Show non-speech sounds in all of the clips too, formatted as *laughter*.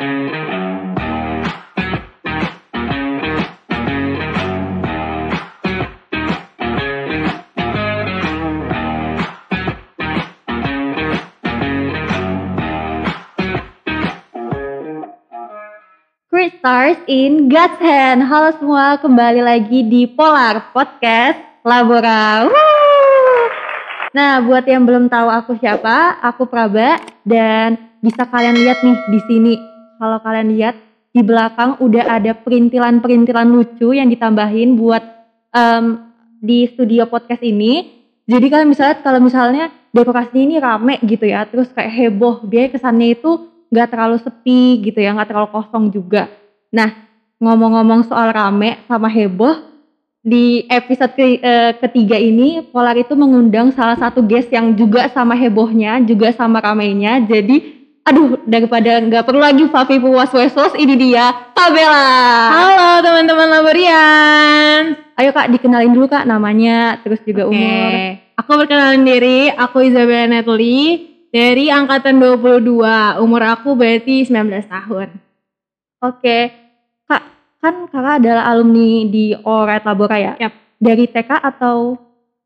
Stars in God's Hand. Halo semua, kembali lagi di Polar Podcast Labora. Nah, buat yang belum tahu aku siapa, aku Praba dan bisa kalian lihat nih di sini. Kalau kalian lihat di belakang udah ada perintilan-perintilan lucu yang ditambahin buat em, di studio podcast ini. Jadi kalian bisa lihat kalau misalnya dekorasinya ini rame gitu ya, terus kayak heboh, biar kesannya itu nggak terlalu sepi gitu ya, nggak terlalu kosong juga. Nah, ngomong-ngomong soal rame sama heboh, di episode ke- eh, ketiga ini Polar itu mengundang salah satu guest yang juga sama hebohnya, juga sama ramainya. Jadi, aduh daripada nggak perlu lagi Fafi puas wesos, ini dia Tabela. Halo teman-teman Laborian. Ayo kak dikenalin dulu kak namanya, terus juga Oke. umur. Aku perkenalin diri, aku Isabella Netli dari angkatan 22. Umur aku berarti 19 tahun. Oke, kak kan kakak adalah alumni di Oret Labora ya? Yap. Dari TK atau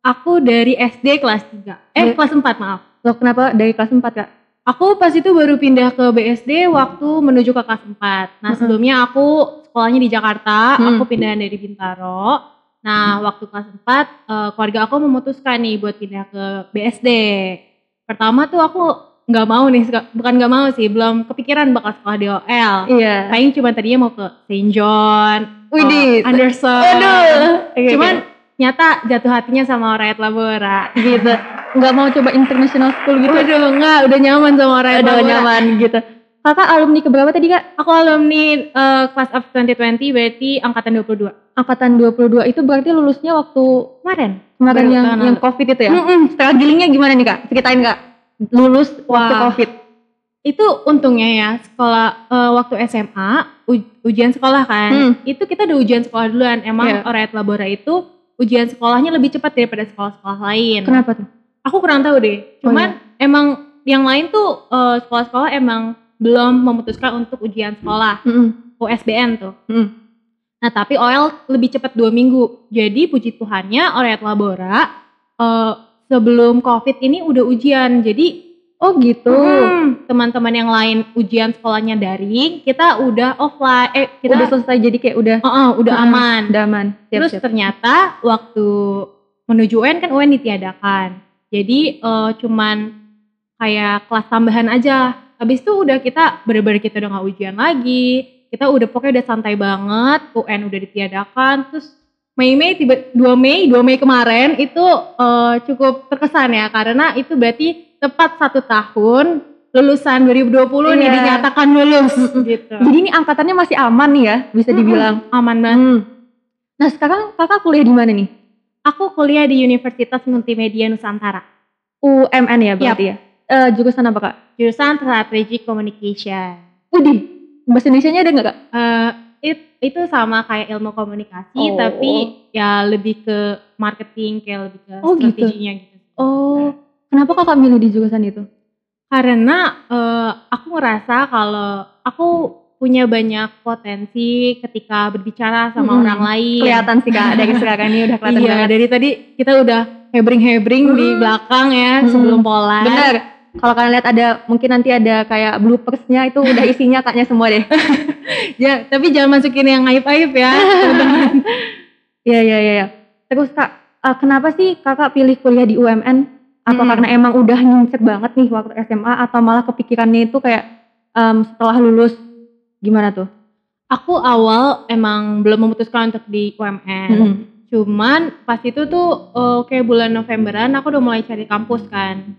Aku dari SD kelas 3. Eh, Dari- kelas 4 maaf. lo kenapa dari kelas 4 kak? Aku pas itu baru pindah ke BSD waktu menuju ke kelas 4. Nah, Mm-mm. sebelumnya aku sekolahnya di Jakarta, Hmm. aku pindah dari Bintaro. Nah, waktu kelas 4, eh, keluarga aku memutuskan nih buat pindah ke BSD. Pertama tuh aku nggak mau nih, bukan nggak mau sih, belum kepikiran bakal sekolah di OL. Iya. Paling cuma tadinya mau ke St. John, Widih. eh, Anderson. Aduh. Cuman. Nyata jatuh hatinya sama Rakyat Labora. gitu. Nggak mau coba international school gitu. Waduh, enggak, udah nyaman sama Rakyat Udah Labora. nyaman gitu. Kakak alumni keberapa tadi kak? Aku alumni eh, class of 2020 berarti angkatan 22. Angkatan 22 itu berarti lulusnya waktu Kemarin. kemarin yang yang covid itu ya? Mm-mm. Strugglingnya gimana nih kak? Ceritain kak. Lulus waktu Wah. covid. Itu untungnya ya, sekolah eh, waktu SMA, u- ujian sekolah kan. Hmm. Itu kita udah ujian sekolah duluan. Emang Iya. Rakyat Labora itu ujian sekolahnya lebih cepat daripada sekolah-sekolah lain. Kenapa tuh? Aku kurang tahu deh. Oh, Cuman emang yang lain tuh eh, sekolah-sekolah emang belum memutuskan untuk ujian sekolah Mm-mm. USBN tuh. Mm. Nah tapi OL lebih cepat dua minggu. Jadi puji Tuhannya Rakyat Labora eh, sebelum COVID ini udah ujian. Jadi Oh gitu. hmm, teman-teman yang lain ujian sekolahnya daring, kita udah offline. Eh kita Udah selesai jadi kayak udah Oh, oh, udah Hmm, aman. udah aman. Siap, Terus siap. ternyata waktu menuju UN kan UN ditiadakan. Jadi eh, cuman kayak kelas tambahan aja. Habis itu udah kita bener-bener kita udah nggak ujian lagi. Kita udah pokoknya udah santai banget. UN udah ditiadakan. Terus Mei Mei tiba 2 Mei 2 Mei kemarin itu eh, cukup terkesan ya karena itu berarti tepat satu tahun lulusan 2020 nih Iya. dinyatakan lulus *laughs* gitu. Jadi ini angkatannya masih aman nih ya, bisa dibilang. Aman banget. Hmm. Nah sekarang kakak kuliah di mana nih? Aku kuliah di Universitas Multimedia Nusantara. UMN ya berarti ya? Eh, jurusan apa kak? Jurusan Strategic Communication. Udih, bahasa Indonesia-nya ada nggak kak? Eh, it- itu sama kayak ilmu komunikasi, Oh. tapi ya lebih ke marketing, kayak lebih ke Oh, gitu. strateginya gitu. Oh, kenapa kakak milih di jurusan itu? Karena eh, aku ngerasa kalau aku punya banyak potensi ketika berbicara sama Mm-mm. orang lain. Kelihatan sih kak, dari *laughs* sekarang ini udah kelihatan Iya, banget. dari tadi kita udah hebring-hebring di Mm. belakang ya Mm. sebelum pola. Bener. Kalau kalian lihat ada, mungkin nanti ada kayak bloopersnya itu udah isinya kaknya semua deh. *laughs* Ya, tapi jangan masukin yang aib-aib ya, teman-teman. *laughs* Iya iya iya. iya. Terus kak, eh, kenapa sih kakak pilih kuliah di UMN? Apa Hmm. karena emang udah nyincek banget nih waktu SMA atau malah kepikirannya itu kayak em, setelah lulus gimana tuh? Aku awal emang belum memutuskan untuk di UMN. Hmm. Cuman pas itu tuh eh, kayak bulan Novemberan aku udah mulai cari kampus kan.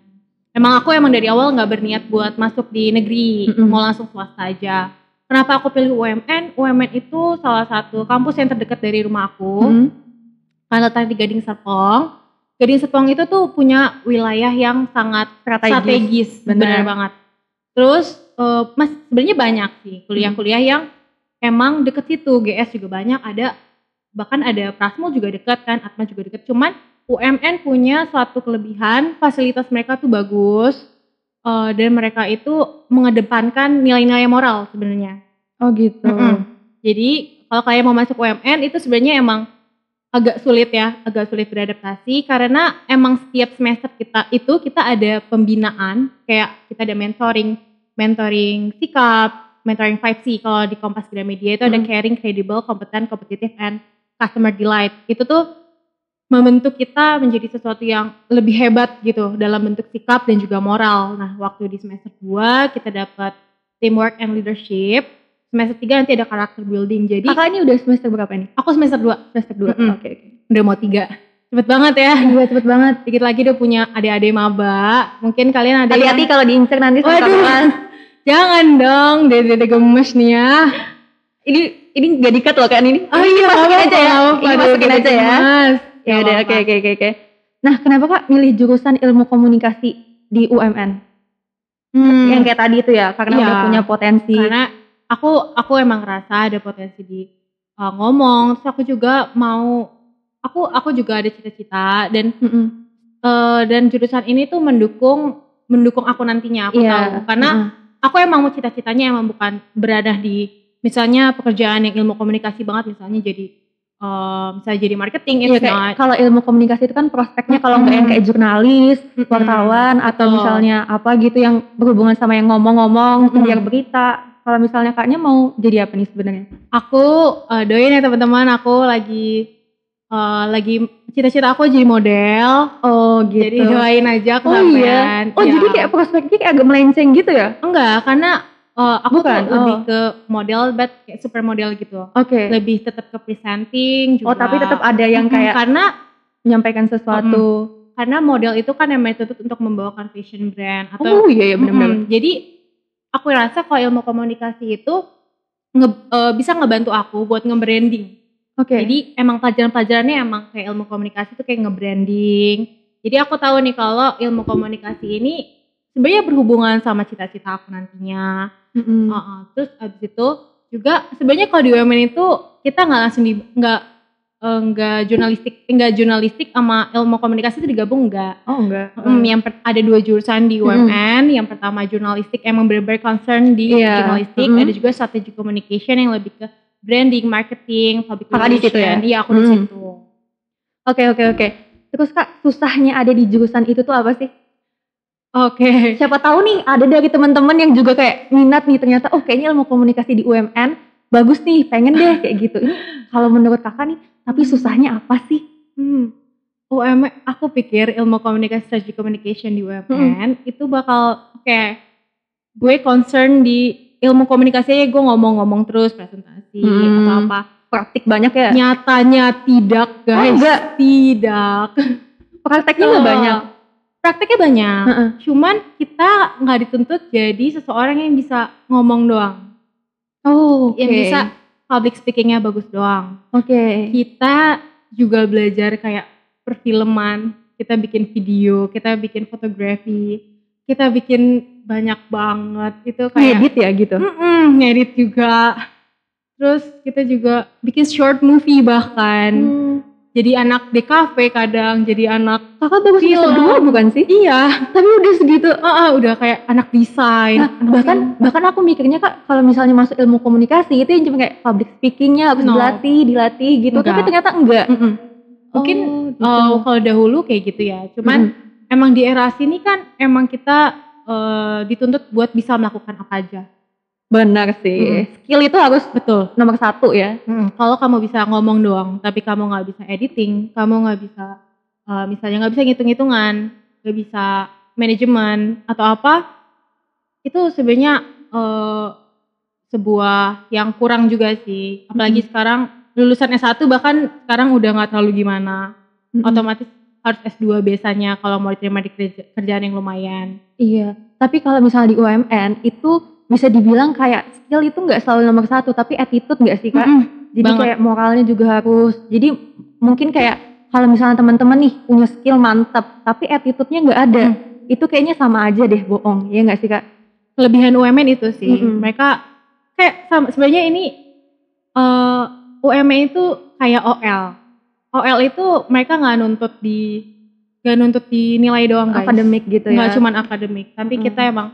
Emang aku emang dari awal nggak berniat buat masuk di negeri, Mm-mm. mau langsung swasta aja. Kenapa aku pilih UMN? UMN itu salah satu kampus yang terdekat dari rumah aku. Hmm. Karena letak di Gading Serpong. Gading Serpong itu tuh punya wilayah yang sangat Strategis. strategis, bener banget. Terus eh, mas sebenarnya banyak sih kuliah-kuliah yang emang deket situ, GS juga banyak, ada bahkan ada Prasmul juga deket kan, Atma juga deket. Cuman UMN punya suatu kelebihan, fasilitas mereka tuh bagus, eh, dan mereka itu mengedepankan nilai-nilai moral sebenarnya. Oh gitu. Mm-mm. Jadi kalau kalian mau masuk UMN itu sebenarnya emang agak sulit ya, agak sulit beradaptasi karena emang setiap semester kita itu kita ada pembinaan kayak kita ada mentoring, mentoring sikap, mentoring 5C kalau di Kompas Gramedia itu ada Hmm. caring, credible, kompeten, kompetitif, and customer delight. Itu tuh membentuk kita menjadi sesuatu yang lebih hebat gitu dalam bentuk sikap dan juga moral. Nah, waktu di semester 2 kita dapat teamwork and leadership. Semester 3 nanti ada karakter building. Jadi Kakak ini udah semester berapa nih? aku semester 2 Semester 2. Mm-mm. Oke oke. udah mau 3. Cepet banget ya. Iya cepet banget. Dikit lagi udah punya adik-adik maba. Mungkin kalian ada Hati-hati yang kalau diincer nanti sama Waduh. kakak. *laughs* jangan dong, dede gemes nih ya. Ini ini gak dikat loh kan ini. Oh iya, masukin aja ya. apa-apa, Ini masukin aja ya. gemes. Ya udah oke oke oke oke. Nah, kenapa Kak milih jurusan Ilmu Komunikasi di UMN? Hmm, Yang kayak tadi itu ya, karena Iya. udah punya potensi. karena aku aku emang ngerasa ada potensi di uh, ngomong. Terus aku juga mau aku aku juga ada cita-cita dan Mm-mm. eh, dan jurusan ini tuh mendukung mendukung aku nantinya aku Iya. tahu karena Mm-mm. aku emang mau cita-citanya emang bukan berada di misalnya pekerjaan yang ilmu komunikasi banget misalnya jadi eh, misalnya jadi marketing it's kayak not kalau ilmu komunikasi itu kan prospeknya kalau nggak yang kayak jurnalis, Mm-mm. wartawan atau Betul. misalnya apa gitu yang berhubungan sama yang ngomong-ngomong, Mm-mm. penyiar berita. Kalau misalnya kakaknya mau jadi apa nih sebenarnya? aku eh, doain ya teman-teman aku lagi eh, lagi cita-cita aku jadi model Oh gitu. jadi doain aja oh iya. Oh Ya. jadi kayak prospeknya kayak agak melenceng gitu ya? enggak karena eh, aku Bukan, tuh lebih oh. ke model but kayak super model gitu Oke. lebih tetap ke presenting juga Oh tapi tetap ada yang kayak karena menyampaikan sesuatu. karena model itu kan yang dituntut untuk membawakan fashion brand atau Oh iya iya benar-benar. Mm-mm. jadi aku rasa kalau ilmu komunikasi itu nge- eh, bisa ngebantu aku buat nge-branding. Oke. Jadi emang pelajaran-pelajarannya emang kayak ilmu komunikasi itu kayak nge-branding. Jadi aku tahu nih kalau ilmu komunikasi ini sebenarnya berhubungan sama cita-cita aku nantinya. Mm-mm. Heeh. Terus abis itu juga sebenarnya kalau di UMN itu kita nggak langsung di nggak eh, nggak jurnalistik nggak jurnalistik sama ilmu komunikasi itu digabung nggak. Oh enggak. Hmm, yang per- ada dua jurusan di UMN. Yang pertama jurnalistik emang benar-benar concern di Iya. jurnalistik. Mm-mm. Ada juga strategi communication yang lebih ke branding, marketing, public di situ ya? Iya, aku di Mm. situ. Oke oke oke. Terus kak susahnya ada di jurusan itu tuh apa sih? Oke. Siapa tahu nih ada dari teman-teman yang juga kayak minat nih ternyata oh kayaknya ilmu komunikasi di UMN bagus nih pengen deh *laughs* kayak gitu. Ini kalau menurut kakak nih tapi susahnya apa sih? Hmm. UMN, aku pikir ilmu komunikasi strategi communication di UMN itu bakal oke. Gue concern di ilmu komunikasi aja gue ngomong-ngomong terus presentasi Hmm. atau apa. Praktik banyak ya? Nyatanya tidak, guys. Oh, enggak. Tidak. Prakteknya nggak Eh, banyak. Prakteknya banyak. Heeh. Cuman kita nggak dituntut jadi seseorang yang bisa ngomong doang. Oh oke. Yang bisa public speakingnya bagus doang. Oke. Kita juga belajar kayak perfilman. Kita bikin video, kita bikin fotografi, kita bikin banyak banget. Itu kayak Ngedit ya gitu. Mm-mm, ngedit juga. Terus kita juga bikin short movie bahkan. Hmm. Jadi anak DKV kadang, jadi anak Kakak baru semester Film. dua bukan sih? iya, Tapi udah segitu. Ah, ah, udah kayak anak desain. Nah, bahkan bahkan aku mikirnya kak kalau misalnya masuk ilmu komunikasi itu yang cuma kayak public speakingnya harus No. dilatih dilatih gitu tapi Enggak. ternyata enggak. Mm-mm. Mungkin Oh, gitu. eh, kalau dahulu kayak gitu ya. Cuman Mm-mm. emang di era sini kan emang kita eh, dituntut buat bisa melakukan apa aja. Benar sih. Mm-mm. Skill itu harus Betul. nomor satu ya. Kalau kamu bisa ngomong doang, tapi kamu nggak bisa editing, kamu nggak bisa, eh, misalnya nggak bisa ngitung-ngitungan, nggak bisa manajemen atau apa, itu sebenarnya eh, sebuah yang kurang juga sih. Apalagi Mm. sekarang lulusan S1 bahkan sekarang udah nggak terlalu gimana. Mm-mm. Otomatis harus S2 biasanya kalau mau diterima di kerja- kerjaan yang lumayan. Iya. Tapi kalau misalnya di UMN itu bisa dibilang kayak skill itu nggak selalu nomor satu tapi attitude nggak sih kak? Mm-mm. Jadi banget. kayak moralnya juga harus. Jadi mungkin kayak kalau misalnya teman-teman nih punya skill mantap tapi attitude-nya nggak ada, itu kayaknya sama aja deh bohong, ya nggak sih kak? Kelebihan UMN itu sih. Mm-mm. Mereka kayak sama sebenarnya ini eh UMN itu kayak OL. OL itu mereka nggak nuntut di gak nuntut dinilai doang guys. akademik gitu ya. Nggak cuman akademik, tapi Mm. kita emang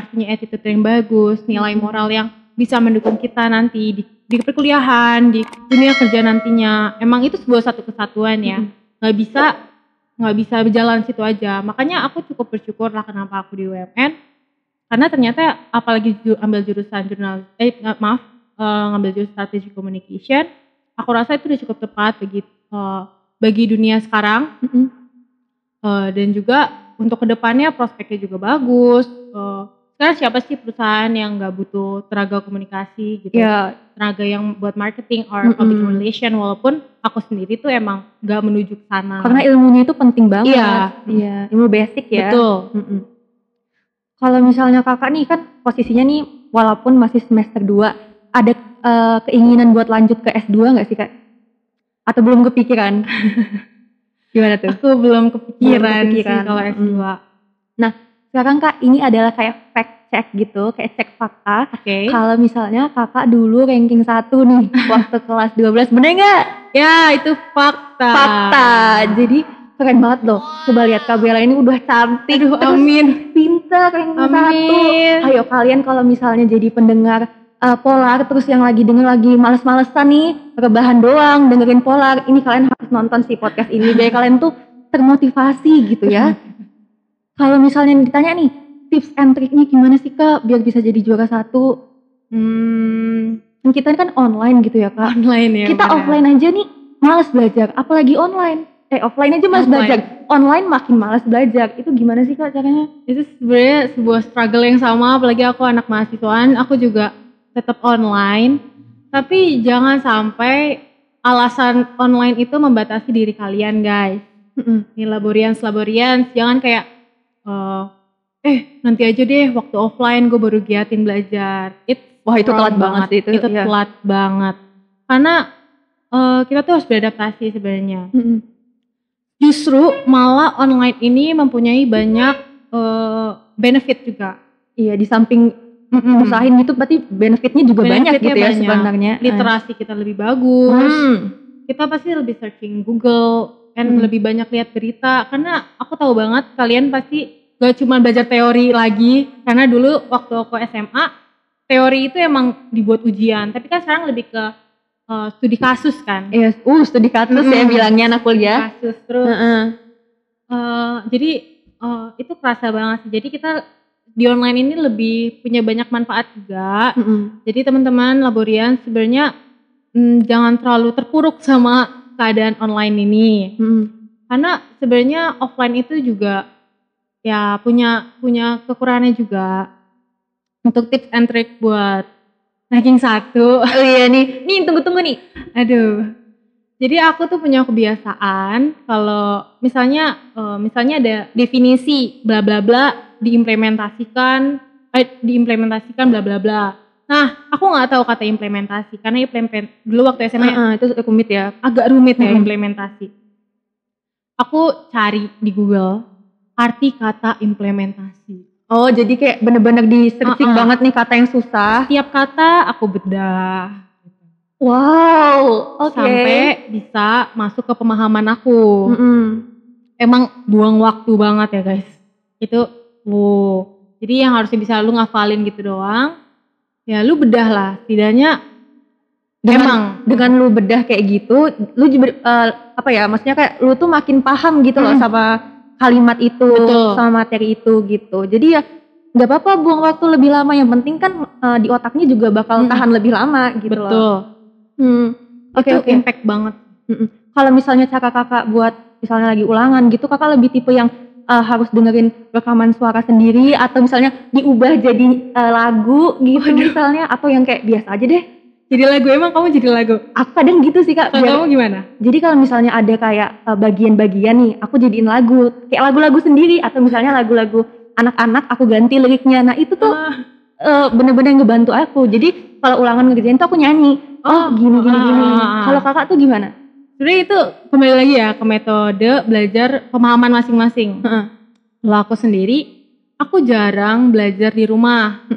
harus punya attitude yang bagus, nilai Mm. moral yang bisa mendukung kita nanti di, di perkuliahan, di dunia kerja nantinya. Emang itu sebuah satu kesatuan ya. Mm. Nggak bisa nggak bisa berjalan situ aja. Makanya aku cukup bersyukur lah kenapa aku di UMN. Karena ternyata apalagi ambil jurusan jurnal, eh maaf, eh, ngambil jurusan strategic communication, aku rasa itu udah cukup tepat bagi eh, bagi dunia sekarang Mm-mm. Eh, dan juga untuk ke depannya prospeknya juga bagus. Eh, sekarang siapa sih perusahaan yang nggak butuh tenaga komunikasi gitu, Ya, tenaga yang buat marketing or public Mm-mm. relation walaupun aku sendiri tuh emang nggak menuju ke sana. karena ilmunya itu penting banget. Iya. Iya, ilmu basic ya. betul. Mm-mm. Kalau misalnya kakak nih kan posisinya nih walaupun masih semester 2 ada eh, keinginan buat lanjut ke S2 nggak sih kak? Atau belum kepikiran? *laughs* Gimana tuh? Aku belum kepikiran, kepikiran. sih kalau S2. Sekarang kak ini adalah kayak fact check gitu, kayak cek fakta. Oke. Kalau misalnya kakak dulu ranking satu nih *laughs* waktu kelas 12 bener nggak? Ya, itu fakta. Fakta. Jadi keren banget loh. Coba lihat Kak Bella ini udah cantik, Aduh, terus amin. pintar ranking satu. Amin. Ayo kalian kalau misalnya jadi pendengar uh, Polar terus yang lagi denger lagi males-malesan nih rebahan doang dengerin Polar ini kalian harus nonton si podcast ini biar kalian tuh termotivasi gitu ya *laughs* kalau misalnya ditanya nih tips and triknya gimana sih kak biar bisa jadi juara satu? Hmm, kan kita kan online gitu ya kak. Online ya. kita bener. offline aja nih males belajar. Apalagi online. Eh offline aja males Offline. belajar. Online makin males belajar. Itu gimana sih kak caranya? Itu sebenarnya sebuah struggle yang sama apalagi aku anak mahasiswaan. Aku juga tetap online. Tapi jangan sampai alasan online itu membatasi diri kalian guys. Nih laborians laborians jangan kayak eh, eh nanti aja deh waktu offline gue baru giatin belajar It's wah itu telat banget sih itu, itu iya. telat banget karena eh, kita tuh harus beradaptasi sebenarnya Mm-mm. justru malah online ini mempunyai banyak eh, benefit juga iya di samping usahain gitu berarti benefitnya juga banyak Benefitnya gitu ya banyak. sebenarnya literasi kita lebih bagus Hmm. kita pasti lebih searching Google dan Hmm. lebih banyak lihat berita karena aku tahu banget kalian pasti gak cuma belajar teori lagi karena dulu waktu aku SMA teori itu emang dibuat ujian tapi kan sekarang lebih ke eh, studi kasus kan Iya, uh studi kasus ya Mm-mm. bilangnya anak kuliah. kasus terus Heeh. eh, jadi eh, itu kerasa banget sih jadi kita di online ini lebih punya banyak manfaat juga Mm-mm. Jadi teman-teman laborian sebenarnya mm, jangan terlalu terpuruk sama keadaan online ini. Mm-mm. Karena sebenarnya offline itu juga ya punya punya kekurangannya juga. Untuk tips and trick buat ranking satu. Oh iya nih, nih tunggu-tunggu nih. Aduh. Jadi aku tuh punya kebiasaan kalau misalnya eh, misalnya ada definisi bla bla bla diimplementasikan eh, diimplementasikan bla bla bla. Nah, aku nggak tahu kata implementasi karena implement dulu waktu SMA Heeh, itu rumit ya. agak rumit ya Mm-mm. implementasi. Aku cari di Google arti kata implementasi. Oh, jadi kayak bener-bener di searching Uh-uh. banget nih kata yang susah. Tiap kata aku bedah Wow, oke. sampai bisa masuk ke pemahaman aku. Mm-mm. emang buang waktu banget ya guys itu wow jadi yang harusnya bisa lu ngafalin gitu doang ya lu bedah lah setidaknya Dengan, emang dengan lu bedah kayak gitu, lu eh, apa ya? Maksudnya kayak lu tuh makin paham gitu loh sama kalimat itu, Betul. sama materi itu gitu. Jadi ya nggak apa-apa buang waktu lebih lama. Yang penting kan eh, di otaknya juga bakal Mm. tahan lebih lama gitu loh. betul Hmm. Oke itu oke. impact banget Kalau misalnya cara kakak buat misalnya lagi ulangan gitu, kakak lebih tipe yang eh, harus dengerin rekaman suara sendiri atau misalnya diubah jadi eh, lagu gitu Waduh. misalnya atau yang kayak biasa aja deh. jadi lagu emang kamu jadi lagu Aku kadang gitu sih kak. kalau kamu gimana Jadi kalau misalnya ada kayak eh, bagian-bagian nih, aku jadiin lagu, kayak lagu-lagu sendiri atau misalnya lagu-lagu anak-anak aku ganti liriknya. Nah itu tuh eh, bener-bener ngebantu aku. Jadi kalau ulangan ngerjain tuh aku nyanyi. Oh gini gini gini. ah, ah, ah. Kalau kakak tuh gimana? Sebenarnya itu kembali lagi ya ke metode belajar pemahaman masing-masing Heeh. kalau aku sendiri aku jarang belajar di rumah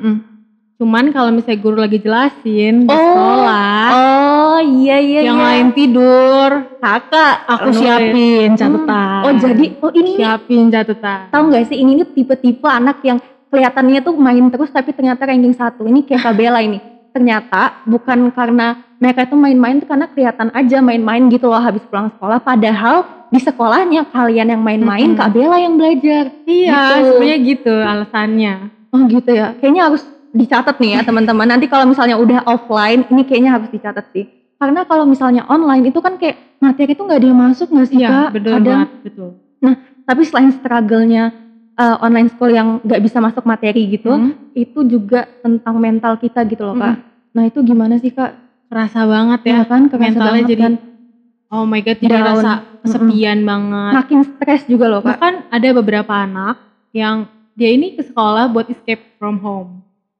cuman kalau misalnya guru lagi jelasin di Oh. sekolah Oh iya iya yang iya. lain tidur kakak aku siapin Hmm. catatan Oh jadi oh ini siapin catatan tahu nggak sih ini tipe-tipe anak yang kelihatannya tuh main terus tapi ternyata ranking satu. Ini kayak Kabela ini. Ternyata bukan karena mereka itu main-main tuh karena kelihatan aja main-main gitu loh habis pulang sekolah. Padahal di sekolahnya kalian yang main-main, Mm-mm. Kak Bella yang belajar. iya Gitu. sebenarnya gitu alasannya Oh gitu ya. Kayaknya harus dicatat nih ya teman-teman. Nanti kalau misalnya udah offline, ini kayaknya harus dicatat sih. Karena kalau misalnya online itu kan kayak materi itu nggak ada yang masuk nggak sih iya kak? betul Kadang. banget betul Tapi selain struggle-nya uh, online school yang nggak bisa masuk materi gitu, Hmm. itu juga tentang mental kita gitu loh kak. Nah itu gimana sih kak? Kerasa banget ya Ya kan kerasa mentalnya banget jadi kan. oh my god jadi Down. rasa kesepian banget makin stres juga loh kak. bahkan ada beberapa anak yang dia ini ke sekolah buat escape from home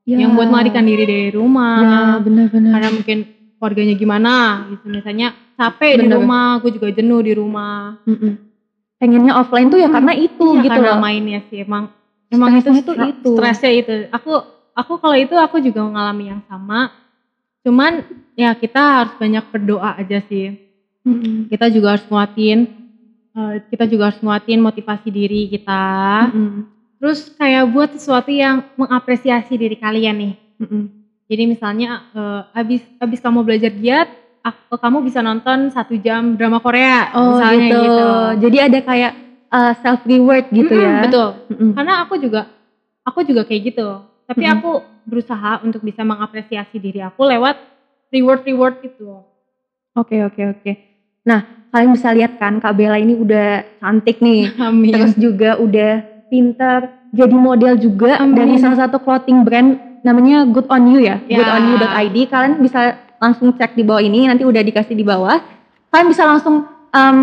Ya. yang buat melarikan diri dari Ya rumah benar-benar. karena mungkin keluarganya gimana gitu misalnya capek di Bener. rumah gue juga jenuh di rumah Mm-mm. Pengennya offline tuh ya Hmm, karena itu Iya, gitu karena loh. mainnya sih emang emang itu, itu. stresnya itu aku aku kalau itu aku juga mengalami yang sama cuman ya kita harus banyak berdoa aja sih Mm-mm. kita juga harus nguatin eh, kita juga harus nguatin motivasi diri kita Mm-mm. terus kayak buat sesuatu yang mengapresiasi diri kalian nih Mm-mm. jadi misalnya eh, abis abis kamu belajar giat ak- kamu bisa nonton satu jam drama Korea Oh misalnya gitu. gitu, Jadi ada kayak self reward gitu Mm-mm, ya. betul Mm-mm. karena aku juga aku juga kayak gitu tapi Mm-mm. aku berusaha untuk bisa mengapresiasi diri aku lewat reward reward itu Oke oke oke. Nah kalian bisa lihat kan Kak Bella ini udah cantik nih. *laughs* amin Terus juga udah pinter. Jadi model juga Amin. dari salah satu clothing brand namanya Good On You ya. Ya. Goodonyou.id. Kalian bisa langsung cek di bawah ini. Nanti udah dikasih di bawah. Kalian bisa langsung um,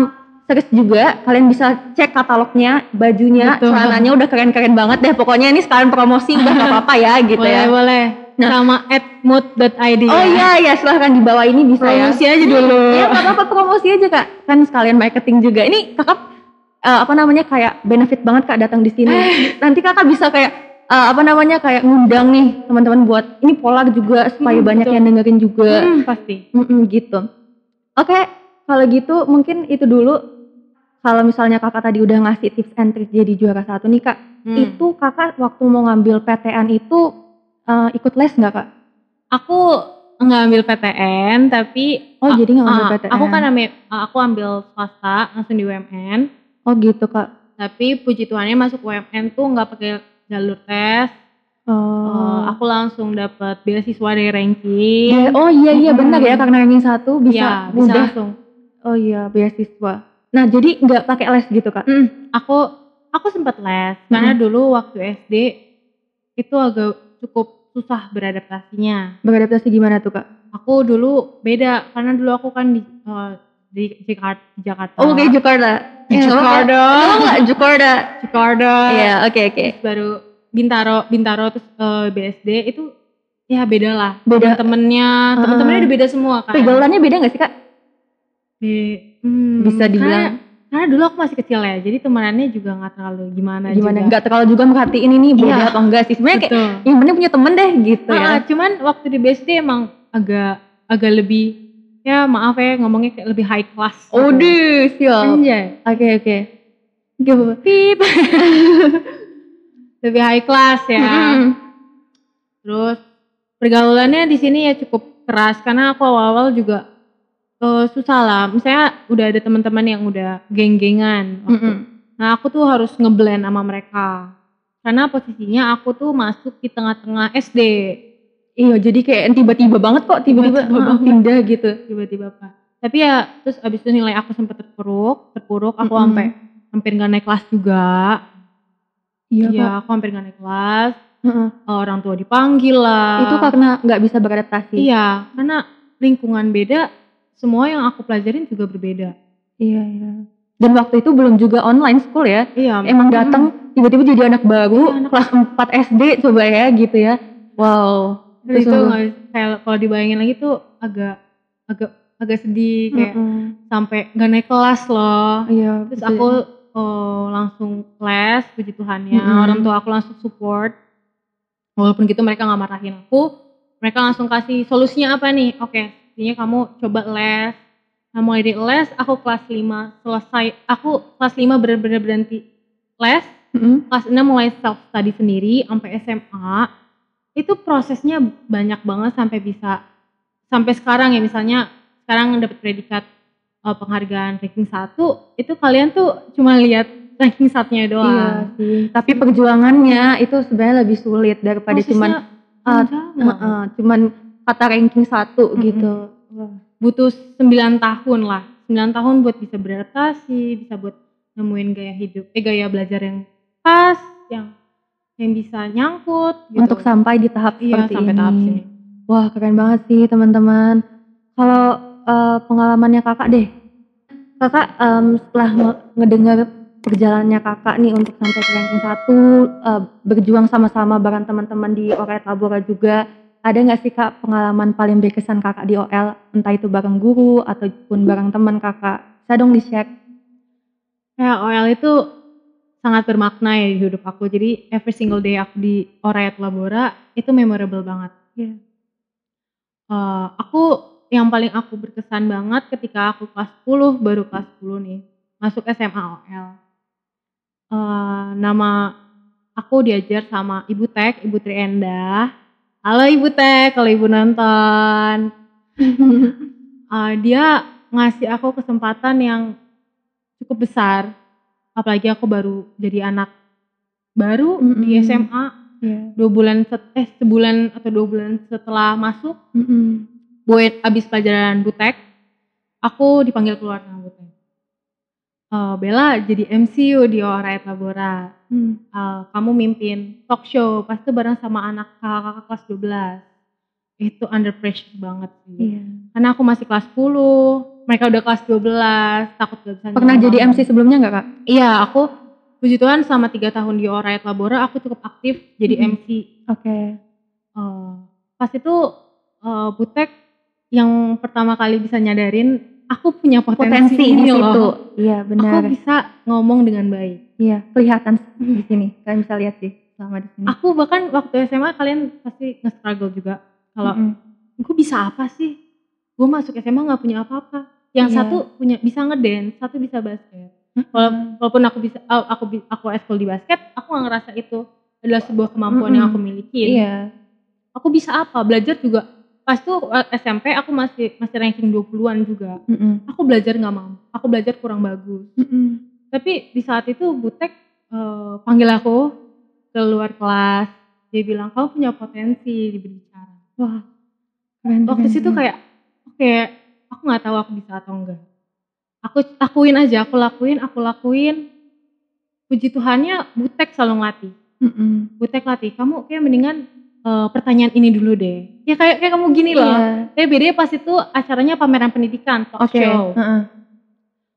search juga. Kalian bisa cek katalognya, bajunya, Betul. celananya udah keren-keren banget deh. Pokoknya ini sekalian promosi udah gak apa-apa ya *laughs* gitu boleh ya. boleh Nah. sama atmood.id Oh ya. iya ya silahkan di bawah ini bisa ya. promosi aja dulu Iya nggak apa-apa promosi aja kak. Kan sekalian marketing juga. Ini kakak eh, apa namanya kayak benefit banget kak datang di sini. *laughs* Nanti kakak bisa kayak eh, apa namanya kayak ngundang nih teman-teman buat ini polar juga supaya Hmm, banyak betul. yang dengerin juga. Hmm, pasti Mm-mm, gitu. Oke kalau gitu mungkin itu dulu. Kalau misalnya kakak tadi udah ngasih tips and trick jadi juara satu nih kak, Hmm. itu kakak waktu mau ngambil PTN itu eh, ikut les nggak kak? aku nggak ambil PTN tapi Oh jadi nggak ngambil ah, PTN? aku kan ambil aku ambil swasta langsung di UMN Oh gitu kak. tapi puji Tuhannya masuk UMN tuh nggak pakai jalur tes Oh. Eh, aku langsung dapat beasiswa dari ranking oh iya iya benar ya karena ranking satu bisa Iya, bisa mudah. langsung Oh iya beasiswa. Nah jadi nggak pakai les gitu kak? Hmm, aku aku sempat les karena dulu waktu SD itu agak cukup susah beradaptasinya Beradaptasi gimana tuh kak? aku dulu beda karena dulu aku kan di eh, di Jakarta, di Jakarta. Oh kayak Jakarta. Di Eh, Jakarta. Oh nggak Jakarta. Jakarta. Iya oke oke. Terus baru Bintaro, Bintaro terus eh, BSD itu ya beda lah. Beda. Temen-temennya, temen-temennya udah beda semua kan. Pegangannya beda nggak sih kak? Be- hmm, Bisa dibilang. Karena, karena dulu aku masih kecil ya, jadi temenannya juga nggak terlalu gimana, Gimana? juga. Nggak terlalu juga merhatiin ini beda Iya. atau enggak sih? Sebenarnya kayak yang penting punya temen deh gitu Ah, ya. cuman waktu di BSD emang agak agak lebih ya maaf ya ngomongnya kayak lebih high class. gitu. Oh deh siap. Anjay. Oke oke. Pip. *laughs* lebih high class ya. Mm-mm. Terus pergaulannya di sini ya cukup keras karena aku awal-awal juga eh, susah lah. Misalnya udah ada teman-teman yang udah geng-gengan. waktu. Mm-mm. Nah aku tuh harus ngeblend sama mereka. Karena posisinya aku tuh masuk di tengah-tengah SD. Iya jadi kayak tiba-tiba banget kok tiba-tiba banget. pindah gitu. Tiba-tiba apa. Tapi ya terus abis itu nilai aku sempet terpuruk. Terpuruk aku Mm-mm. sampai hampir gak naik kelas juga. Iya kak. aku hampir gak naik kelas. Heeh. Orang tua dipanggil lah. Itu karena nggak bisa beradaptasi. Iya, karena lingkungan beda, semua yang aku pelajarin juga berbeda. Iya, iya. Dan waktu itu belum juga online school ya. Iya, Emang datang tiba-tiba jadi anak baru Iya, anak kelas 4 SD coba ya gitu ya. Wow. Terus itu nggak- kayak kalau dibayangin lagi tuh agak agak agak sedih kayak Mm-mm. sampai gak naik kelas loh. Iya. Terus betul. aku oh, langsung les, puji Tuhannya. Mm-mm. Orang tua aku langsung support. Walaupun gitu mereka nggak marahin aku, mereka langsung kasih solusinya apa nih? Oke, intinya kamu coba les nah mulai dari les aku kelas 5 selesai aku kelas 5 bener-bener berhenti les Mm-mm. kelas 6 mulai self study sendiri sampai SMA itu prosesnya banyak banget sampai bisa sampai sekarang ya misalnya sekarang dapat predikat eh, penghargaan ranking 1 itu kalian tuh cuma lihat ranking satunya Iya doang sih. Tapi perjuangannya itu sebenarnya lebih sulit daripada cuman Prosesnya eh, banget. eh, cuman kata ranking satu Mm-mm. gitu. Wah. butuh 9 tahun lah 9 tahun buat bisa beradaptasi bisa buat nemuin gaya hidup eh gaya belajar yang pas yang yang bisa nyangkut gitu. Untuk sampai di tahap iya seperti sampai ini. tahap sini Wah keren banget sih teman-teman. Kalau eh, pengalamannya kakak deh, kakak em, setelah nge- ngedengar perjalanannya kakak nih untuk sampai ke ranking satu, eh, berjuang sama-sama bareng teman-teman di Oret Labora juga, ada nggak sih kak pengalaman paling berkesan kakak di OL, entah itu bareng guru ataupun bareng teman kakak? Saya dong di share. kayak OL itu sangat bermakna ya di hidup aku jadi every single day aku di Orayat Labora itu memorable banget Iya. Eh, aku yang paling aku berkesan banget ketika aku kelas 10 baru kelas 10 nih masuk SMA OL Eh, nama aku diajar sama Ibu Tek, Ibu Trienda. Halo Ibu Tek, kalau Ibu nonton. *laughs* Eh, dia ngasih aku kesempatan yang cukup besar. Apalagi aku baru jadi anak baru di Mm-mm. SMA. Iya. Dua bulan set- eh sebulan atau dua bulan setelah masuk, Mm-mm. buat abis pelajaran Butek, aku dipanggil keluar sama Butek. Eh, Bella jadi MC yuk di Orayat Labora. Hmm. Eh, kamu mimpin talk show, pasti bareng sama anak kakak kelas 12. Itu under pressure banget sih. Iya. Karena aku masih kelas 10, mereka udah kelas 12, takut gak bisa Pernah jadi. MC sebelumnya nggak kak? Iya, aku puji Tuhan selama tiga tahun di Orayat Labora, aku cukup aktif jadi Mhm. MC. Oke. Eh, pas itu eh, Butek yang pertama kali bisa nyadarin aku punya potensi, Potensi di ini situ. loh. Iya benar. Aku bisa ngomong dengan baik. Iya, kelihatan di sini. Kalian bisa lihat sih selama di sini. Aku bahkan waktu SMA kalian pasti nge-struggle juga. Kalau Mm-mm. gue bisa apa sih? Gue masuk SMA nggak punya apa-apa. Yang Iya. satu punya bisa ngedance, satu bisa basket. Wala- Walaupun aku bisa, aku aku eskul di basket, aku nggak ngerasa itu adalah sebuah kemampuan yang Mm-mm. aku miliki. Iya. Aku bisa apa? Belajar juga. Pas tuh eh, SMP aku masih masih ranking 20-an juga. Mm-mm. Aku belajar nggak mampu. Aku belajar kurang bagus. Mm-mm. Tapi di saat itu Butek eh, panggil aku ke luar kelas. Dia bilang kamu punya potensi di berbicara. Wah. Keren, Waktu keren, situ keren. kayak oke, aku nggak tahu aku bisa atau enggak. Aku lakuin aja, aku lakuin, aku lakuin. Puji Tuhannya Butek selalu ngelatih. Mm-mm. Butek latih, kamu kayak mendingan eh, pertanyaan ini dulu deh. Ya kayak kayak kamu gini loh. Iya. Kayak bedanya pas itu acaranya pameran pendidikan, talk Oke. show. heeh.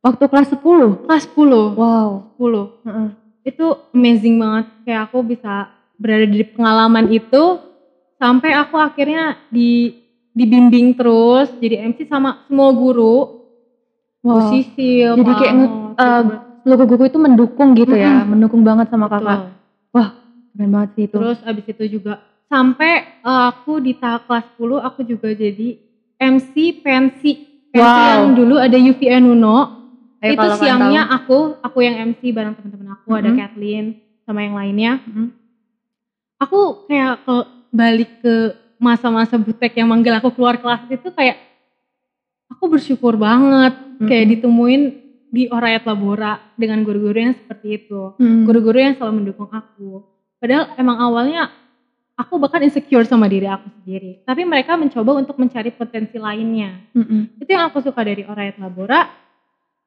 Waktu kelas 10. Kelas 10, Wow. 10. Heeh. Itu amazing banget. Kayak aku bisa berada di pengalaman itu sampai aku akhirnya di dibimbing terus jadi MC sama semua guru, Wow. Sisil, Jadi kayak gitu. Seluruh guru itu mendukung gitu ya, mendukung banget sama Betul. kakak. Keren banget sih itu. Terus abis itu juga sampai eh, aku di tahap kelas 10 aku juga jadi MC pensi. Pensi Wow. yang dulu ada Yuvi Nuno. Ayo itu siangnya tahu. aku, aku yang MC bareng teman-teman aku, ada Mhm. Kathleen sama yang lainnya. Mhm. Aku kayak ke balik ke masa-masa butek yang manggil aku keluar kelas itu kayak aku bersyukur banget kayak Mhm. ditemuin di Orayat Labora dengan guru-guru yang seperti itu Mm. guru-guru yang selalu mendukung aku. Padahal emang awalnya aku bahkan insecure sama diri aku sendiri. Tapi mereka mencoba untuk mencari potensi lainnya. Mm-mm. Itu yang aku suka dari Orayat Labora.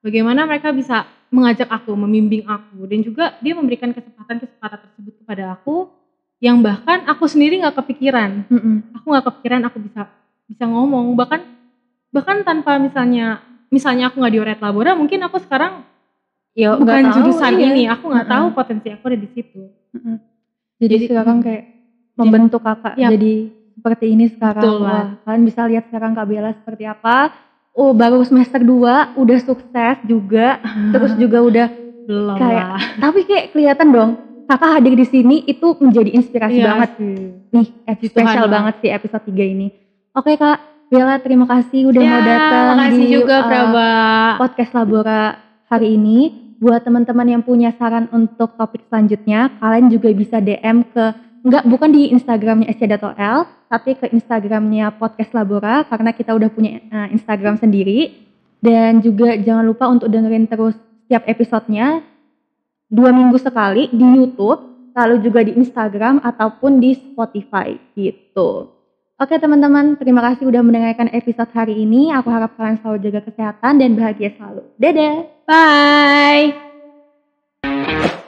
Bagaimana mereka bisa mengajak aku, membimbing aku. Dan juga dia memberikan kesempatan-kesempatan tersebut kepada aku. Yang bahkan aku sendiri gak kepikiran. Mm-mm. Aku gak kepikiran aku bisa bisa ngomong. Bahkan bahkan tanpa misalnya misalnya aku gak di Orayat Labora, mungkin aku sekarang Ya, bukan nggak tahu, jurusan iya. ini. Aku nggak Mm-mm. tahu potensi aku ada di situ. Mm-mm. Jadi, Jadi- sekarang kayak membentuk kakak Yap. jadi seperti ini sekarang. Betul, Wah, kalian bisa lihat sekarang Kak Bella seperti apa. Oh, baru semester 2 udah sukses juga. *laughs* Terus juga udah Belum Kayak- lah. *laughs* tapi kayak kelihatan dong kakak hadir di sini itu menjadi inspirasi Iya banget sih. nih. Puji Spesial lah. banget sih episode 3 ini. Oke Kak, Bella terima kasih udah mau Ya, datang makasih di juga uh, Praba. podcast Labora hari ini. Buat teman-teman yang punya saran untuk topik selanjutnya, kalian juga bisa DM ke enggak bukan di Instagramnya SC.L, tapi ke Instagramnya podcast Labora karena kita udah punya uh, Instagram sendiri. Dan juga jangan lupa untuk dengerin terus setiap episodenya dua minggu sekali di YouTube, lalu juga di Instagram ataupun di Spotify gitu. Oke teman-teman, terima kasih udah mendengarkan episode hari ini. Aku harap kalian selalu jaga kesehatan dan bahagia selalu. Dadah! Bye.